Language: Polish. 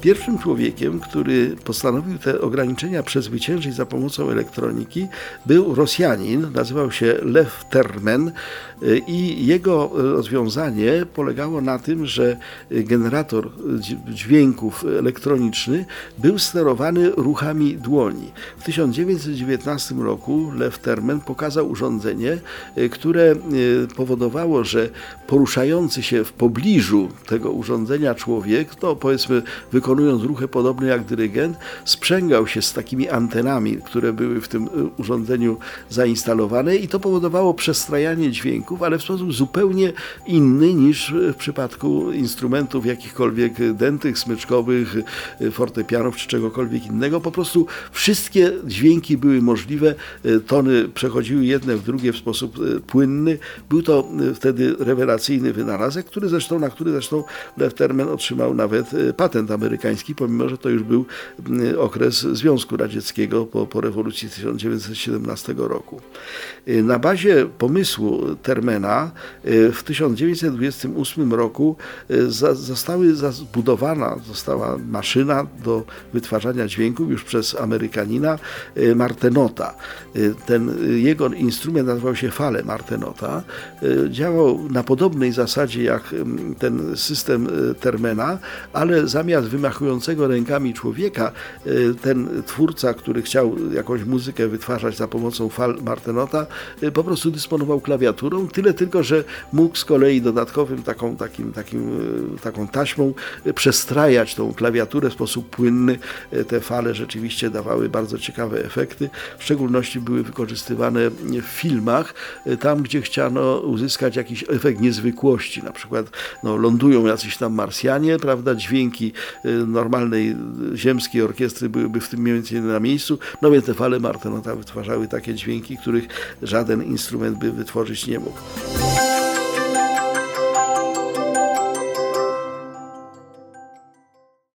Pierwszym człowiekiem, który postanowił te ograniczenia przezwyciężyć za pomocą elektroniki, był Rosjanin, nazywał się Lew Termen y, i jego rozwiązanie polegało na tym, że generator dźwięków elektroniczny był sterowany ruchami dłoni. W 1919 roku Lew Termen pokazał urządzenie, y, które y, powodowało, że poruszający się w pobliżu tego urządzenia człowiek, to powiedzmy wykonał wykonując ruchy podobne jak dyrygent, sprzęgał się z takimi antenami, które były w tym y, urządzeniu zainstalowane i to powodowało przestrajanie dźwięków, ale w sposób zupełnie inny niż w przypadku instrumentów jakichkolwiek dętych, smyczkowych, y, fortepianów czy czegokolwiek innego. Po prostu wszystkie dźwięki były możliwe, y, tony przechodziły jedne w drugie w sposób płynny. Był to wtedy rewelacyjny wynalazek, który zresztą, na który zresztą Lefterman otrzymał nawet patent amerykański pomimo że to już był mm, okres Związku Radzieckiego po, po rewolucji 1917 roku. Y, na bazie pomysłu Termena y, w 1928 roku y, zostały zbudowana, została maszyna do wytwarzania dźwięków już przez Amerykanina Martenota. Ten jego instrument nazywał się Fale Martenota. Działał na podobnej zasadzie jak mm, ten system Termena, ale zamiast wymagać wymachującego rękami człowieka, y, ten twórca, który chciał jakąś muzykę wytwarzać za pomocą fal Martenota, y, po prostu dysponował klawiaturą, tyle tylko, że mógł z kolei dodatkowym taką, takim, takim, y, taką taśmą przestrajać tą klawiaturę w sposób płynny. Te fale rzeczywiście dawały bardzo ciekawe efekty, w szczególności były wykorzystywane w filmach, tam gdzie chciano uzyskać jakiś efekt niezwykłości, na przykład no, lądują jacyś tam Marsjanie, prawda, dźwięki normalnej ziemskiej orkiestry byłyby w tym momencie na miejscu, no więc te fale Martenota wytwarzały takie dźwięki, których żaden instrument by wytworzyć nie mógł.